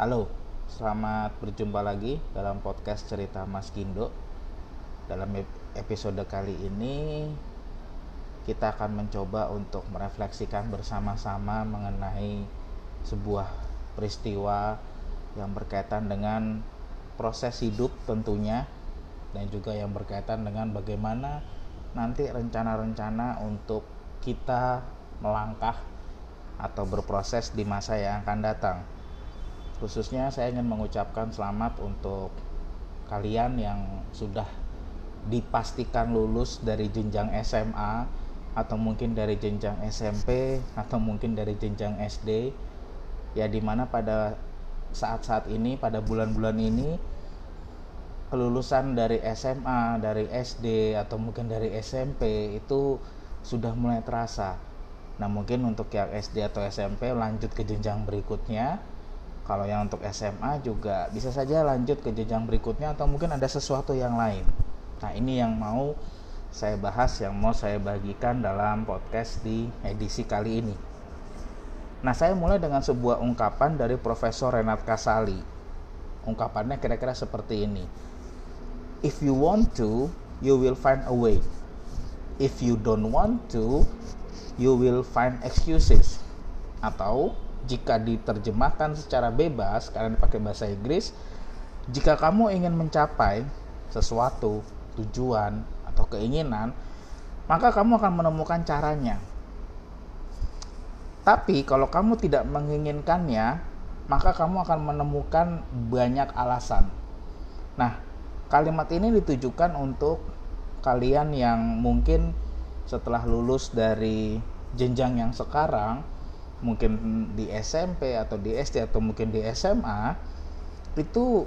Halo, selamat berjumpa lagi dalam podcast cerita Mas Gindo. Dalam episode kali ini kita akan mencoba untuk merefleksikan bersama-sama mengenai sebuah peristiwa yang berkaitan dengan proses hidup tentunya dan juga yang berkaitan dengan bagaimana nanti rencana-rencana untuk kita melangkah atau berproses di masa yang akan datang. Khususnya saya ingin mengucapkan selamat untuk kalian yang sudah dipastikan lulus dari jenjang SMA atau mungkin dari jenjang SMP atau mungkin dari jenjang SD ya di mana pada saat-saat ini pada bulan-bulan ini kelulusan dari SMA dari SD atau mungkin dari SMP itu sudah mulai terasa. Nah mungkin untuk yang SD atau SMP lanjut ke jenjang berikutnya kalau yang untuk SMA juga bisa saja lanjut ke jenjang berikutnya atau mungkin ada sesuatu yang lain. Nah, ini yang mau saya bahas yang mau saya bagikan dalam podcast di edisi kali ini. Nah, saya mulai dengan sebuah ungkapan dari Profesor Renat Kasali. Ungkapannya kira-kira seperti ini. If you want to, you will find a way. If you don't want to, you will find excuses. Atau jika diterjemahkan secara bebas karena dipakai bahasa Inggris, jika kamu ingin mencapai sesuatu, tujuan atau keinginan, maka kamu akan menemukan caranya. Tapi kalau kamu tidak menginginkannya, maka kamu akan menemukan banyak alasan. Nah, kalimat ini ditujukan untuk kalian yang mungkin setelah lulus dari jenjang yang sekarang mungkin di SMP atau di SD atau mungkin di SMA itu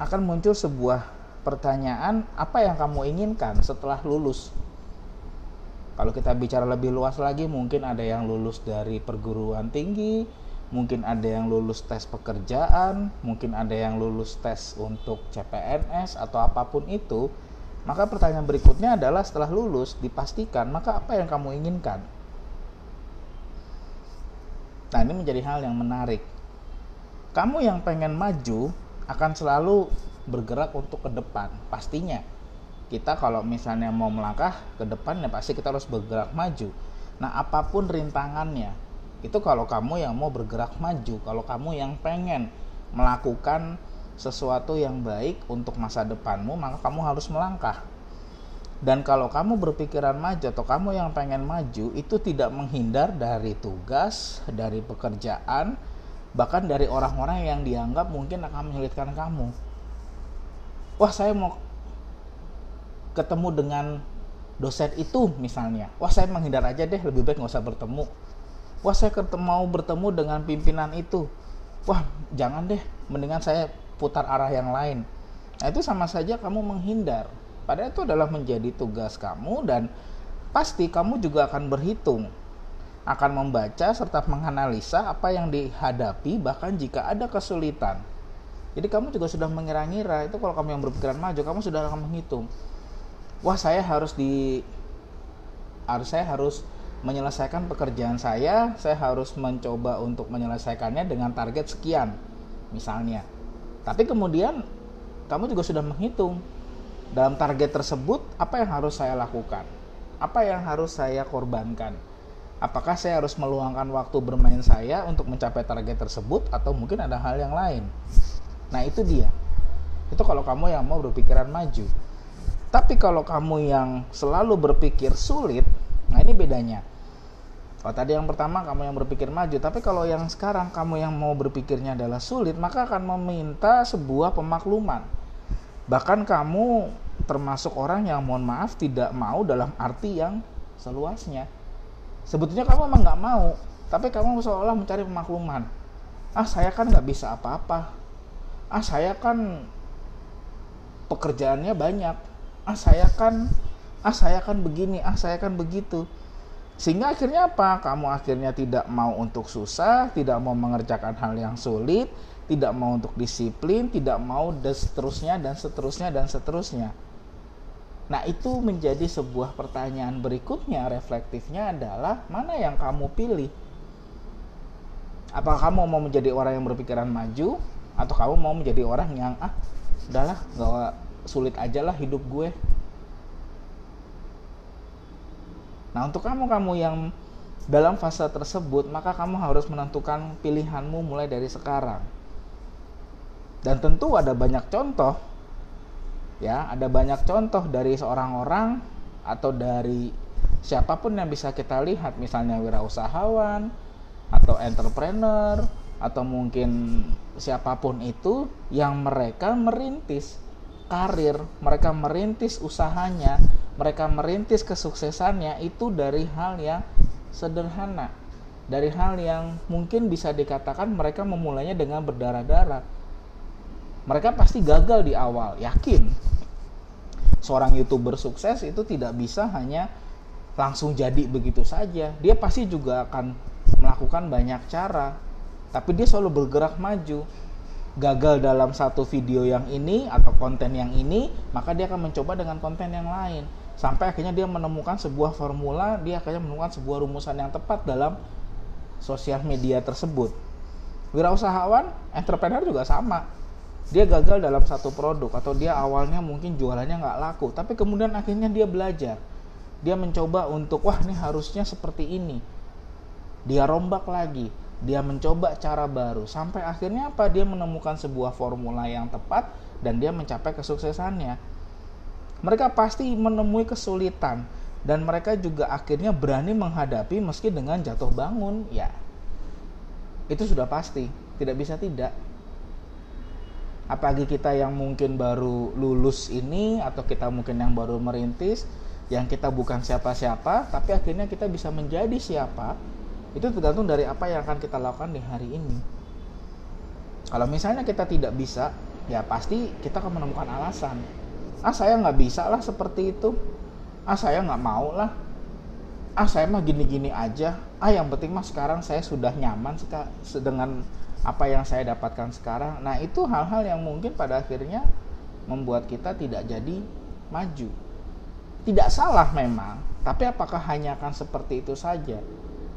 akan muncul sebuah pertanyaan apa yang kamu inginkan setelah lulus? Kalau kita bicara lebih luas lagi mungkin ada yang lulus dari perguruan tinggi mungkin ada yang lulus tes pekerjaan mungkin ada yang lulus tes untuk CPNS atau apa pun itu. Maka pertanyaan berikutnya adalah setelah lulus dipastikan maka apa yang kamu inginkan Nah, ini menjadi hal yang menarik. Kamu yang pengen maju akan selalu bergerak untuk ke depan, pastinya. Kita kalau misalnya mau melangkah ke depan ya pasti kita harus bergerak maju. Nah, apa pun rintangannya, itu kalau kamu yang mau bergerak maju, kalau kamu yang pengen melakukan sesuatu yang baik untuk masa depanmu, maka kamu harus melangkah dan kalau kamu berpikiran maju atau kamu yang pengen maju itu tidak menghindar dari tugas, dari pekerjaan, bahkan dari orang-orang yang dianggap mungkin akan menyulitkan kamu. Wah, saya mau ketemu dengan dosen itu misalnya. Wah, saya menghindar aja deh, lebih baik nggak usah bertemu. Wah, saya mau bertemu dengan pimpinan itu. Wah, jangan deh, mendingan saya putar arah yang lain. Nah, itu sama saja kamu menghindar Padahal itu adalah menjadi tugas kamu dan pasti kamu juga akan berhitung akan membaca serta menganalisa apa yang dihadapi bahkan jika ada kesulitan. Jadi kamu juga sudah mengira-ngira itu kalau kamu yang berpikiran maju kamu sudah akan menghitung. Wah, saya harus di harus saya harus menyelesaikan pekerjaan saya, saya harus mencoba untuk menyelesaikannya dengan target sekian misalnya. Tapi kemudian kamu juga sudah menghitung dalam target tersebut apa yang harus saya lakukan? Apa yang harus saya korbankan? Apakah saya harus meluangkan waktu bermain saya untuk mencapai target tersebut atau mungkin ada hal yang lain? Nah itu dia. Itu kalau kamu yang mau berpikiran maju. Tapi kalau kamu yang selalu berpikir sulit nah ini bedanya. Kalau tadi yang pertama kamu yang berpikir maju, tapi kalau yang sekarang kamu yang mau berpikirnya adalah sulit, maka akan meminta sebuah pemakluman bahkan kamu termasuk orang yang mohon maaf tidak mau dalam arti yang seluasnya. Sebetulnya kamu emang nggak mau tapi kamu seolah mencari pemakluman. Ah saya kan nggak bisa apa-apa. Ah saya kan pekerjaannya banyak. Ah saya kan ah saya kan begini ah saya kan begitu. Sehingga akhirnya apa? Kamu akhirnya tidak mau untuk susah tidak mau mengerjakan hal yang sulit tidak mau untuk disiplin, tidak mau dan seterusnya dan seterusnya dan seterusnya. Nah, itu menjadi sebuah pertanyaan berikutnya reflektifnya adalah mana yang kamu pilih? Apakah kamu mau menjadi orang yang berpikiran maju atau kamu mau menjadi orang yang ah udahlah nggak sulit aja lah hidup gue nah untuk kamu kamu yang dalam fase tersebut maka kamu harus menentukan pilihanmu mulai dari sekarang dan tentu ada banyak contoh ya ada banyak contoh dari seorang orang atau dari siapa pun yang bisa kita lihat misalnya wirausahawan atau entrepreneur atau mungkin siapa pun itu yang mereka merintis karir, mereka merintis usahanya, mereka merintis kesuksesannya itu dari hal yang sederhana. Dari hal yang mungkin bisa dikatakan mereka memulainya dengan berdarah-darah. Mereka pasti gagal di awal, yakin. Seorang YouTuber sukses itu tidak bisa hanya langsung jadi begitu saja. Dia pasti juga akan melakukan banyak cara, tapi dia selalu bergerak maju gagal dalam satu video yang ini atau konten yang ini, maka dia akan mencoba dengan konten yang lain. Sampai akhirnya dia menemukan sebuah formula, dia akhirnya menemukan sebuah rumusan yang tepat dalam sosial media tersebut. Wirausahawan, entrepreneur juga sama. Dia gagal dalam satu produk atau dia awalnya mungkin jualannya nggak laku, tapi kemudian akhirnya dia belajar. Dia mencoba untuk, wah ini harusnya seperti ini. Dia rombak lagi, dia mencoba cara baru. Sampai akhirnya apa? Dia menemukan sebuah formula yang tepat dan dia mencapai kesuksesannya. Mereka pasti menemui kesulitan dan mereka juga akhirnya berani menghadapi meski dengan jatuh bangun ya. Itu sudah pasti. Tidak bisa tidak apalagi kita yang mungkin baru lulus ini atau kita mungkin yang baru merintis yang kita bukan siapa-siapa tapi akhirnya kita bisa menjadi siapa itu tergantung dari apa yang akan kita lakukan di hari ini. Kalau misalnya kita tidak bisa ya pasti kita akan menemukan alasan. Ah saya nggak bisa lah seperti itu. Ah saya nggak mau lah. Ah saya mah gini-gini aja. Ah yang penting mah sekarang saya sudah nyaman dengan apa yang saya dapatkan sekarang. Nah itu hal-hal yang mungkin pada akhirnya membuat kita tidak jadi maju. Tidak salah memang tapi apakah hanya akan seperti itu saja?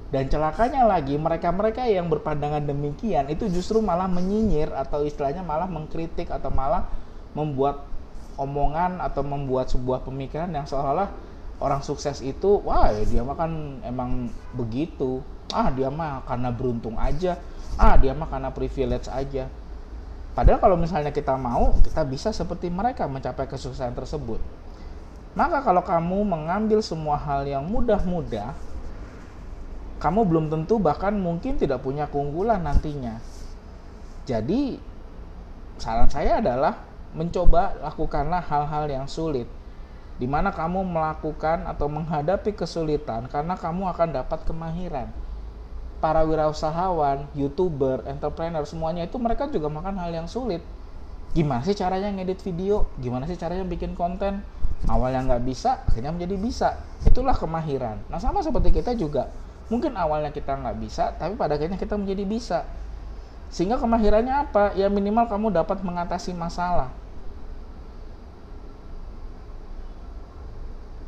Dan celakanya lagi mereka-mereka yang berpandangan demikian itu justru malah menyinyir atau istilahnya malah mengkritik atau malah membuat omongan atau membuat sebuah pemikiran yang seolah-olah orang sukses itu wah dia mah kan emang begitu. Ah dia mah karena beruntung aja ah dia mah karena privilege aja padahal kalau misalnya kita mau kita bisa seperti mereka mencapai kesuksesan tersebut maka kalau kamu mengambil semua hal yang mudah-mudah kamu belum tentu bahkan mungkin tidak punya keunggulan nantinya. Jadi saran saya adalah mencoba lakukanlah hal-hal yang sulit di mana kamu melakukan atau menghadapi kesulitan karena kamu akan dapat kemahiran. Para wirausahawan, youtuber, entrepreneur semuanya itu mereka juga makan hal yang sulit. Gimana sih caranya ngedit video? Gimana sih caranya bikin konten? Awalnya nggak bisa, akhirnya menjadi bisa. Itulah kemahiran. Nah sama seperti kita juga mungkin awalnya kita nggak bisa tapi pada akhirnya kita menjadi bisa sehingga kemahirannya apa ya minimal kamu dapat mengatasi masalah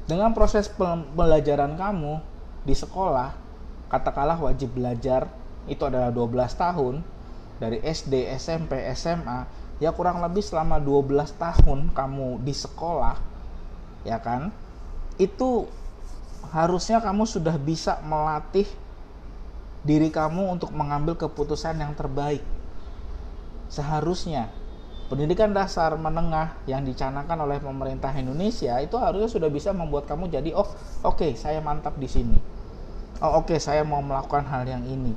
dengan proses pembelajaran kamu di sekolah katakanlah wajib belajar itu adalah 12 tahun dari SD, SMP, SMA ya kurang lebih selama 12 tahun kamu di sekolah ya kan itu harusnya kamu sudah bisa melatih diri kamu untuk mengambil keputusan yang terbaik. Seharusnya pendidikan dasar menengah yang dicanangkan oleh pemerintah Indonesia itu harusnya sudah bisa membuat kamu jadi oh oke okay, saya mantap di sini. Oh oke okay, saya mau melakukan hal yang ini.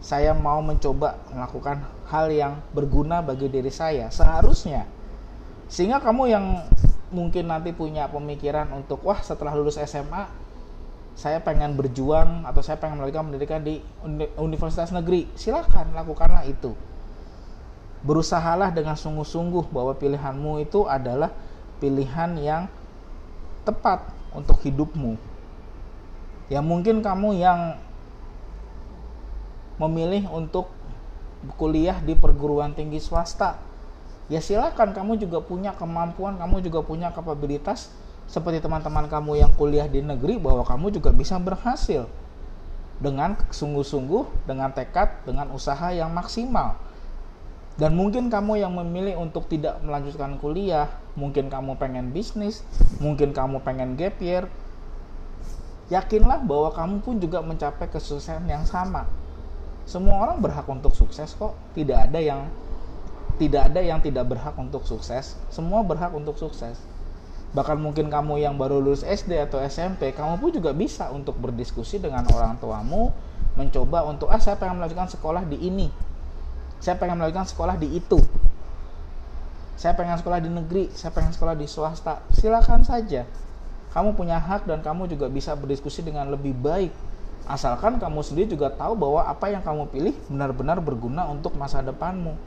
Saya mau mencoba melakukan hal yang berguna bagi diri saya. Seharusnya sehingga kamu yang mungkin nanti punya pemikiran untuk wah setelah lulus SMA saya pengen berjuang atau saya pengen melanjutkan pendidikan di universitas negeri silahkan lakukanlah itu berusahalah dengan sungguh-sungguh bahwa pilihanmu itu adalah pilihan yang tepat untuk hidupmu ya mungkin kamu yang memilih untuk kuliah di perguruan tinggi swasta. Ya silahkan kamu juga punya kemampuan kamu juga punya kapabilitas. Seperti teman-teman kamu yang kuliah di negeri bahwa kamu juga bisa berhasil dengan sungguh-sungguh dengan tekad dengan usaha yang maksimal. Dan mungkin kamu yang memilih untuk tidak melanjutkan kuliah, mungkin kamu pengen bisnis, mungkin kamu pengen gap year, yakinlah bahwa kamu pun juga mencapai kesuksesan yang sama. Semua orang berhak untuk sukses kok, tidak ada yang tidak ada yang tidak berhak untuk sukses. Semua berhak untuk sukses. Bahkan mungkin kamu yang baru lulus SD atau SMP, kamu pun juga bisa untuk berdiskusi dengan orang tuamu, mencoba untuk ah saya pengen melanjutkan sekolah di ini, saya pengen melanjutkan sekolah di itu saya pengen sekolah di negeri saya pengen sekolah di swasta silakan saja kamu punya hak dan kamu juga bisa berdiskusi dengan lebih baik. Asalkan kamu sendiri juga tahu bahwa apa yang kamu pilih benar-benar berguna untuk masa depanmu.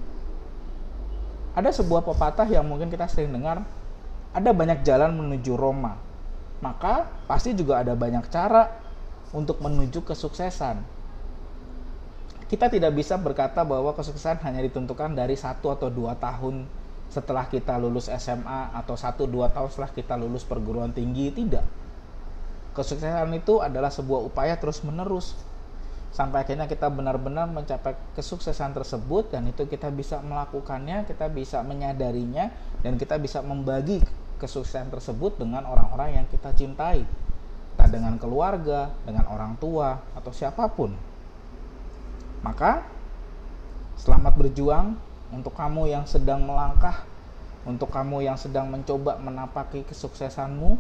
Ada sebuah pepatah yang mungkin kita sering dengar ada banyak jalan menuju Roma maka pasti juga ada banyak cara untuk menuju kesuksesan. Kita tidak bisa berkata bahwa kesuksesan hanya ditentukan dari satu atau dua tahun setelah kita lulus SMA atau satu dua tahun setelah kita lulus perguruan tinggi tidak. Kesuksesan itu adalah sebuah upaya terus menerus sampai akhirnya kita benar-benar mencapai kesuksesan tersebut dan itu kita bisa melakukannya kita bisa menyadarinya dan kita bisa membagi kesuksesan tersebut dengan orang-orang yang kita cintai. Entah dengan keluarga dengan orang tua atau siapa pun. Maka selamat berjuang untuk kamu yang sedang melangkah, untuk kamu yang sedang mencoba menapaki kesuksesanmu.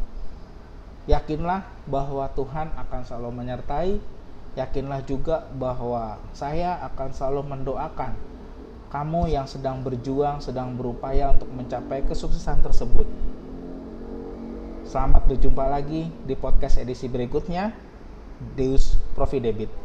Yakinlah bahwa Tuhan akan selalu menyertai. Yakinlah juga bahwa saya akan selalu mendoakan kamu yang sedang berjuang, sedang berupaya untuk mencapai kesuksesan tersebut. Selamat berjumpa lagi di podcast edisi berikutnya. Deus Providebit.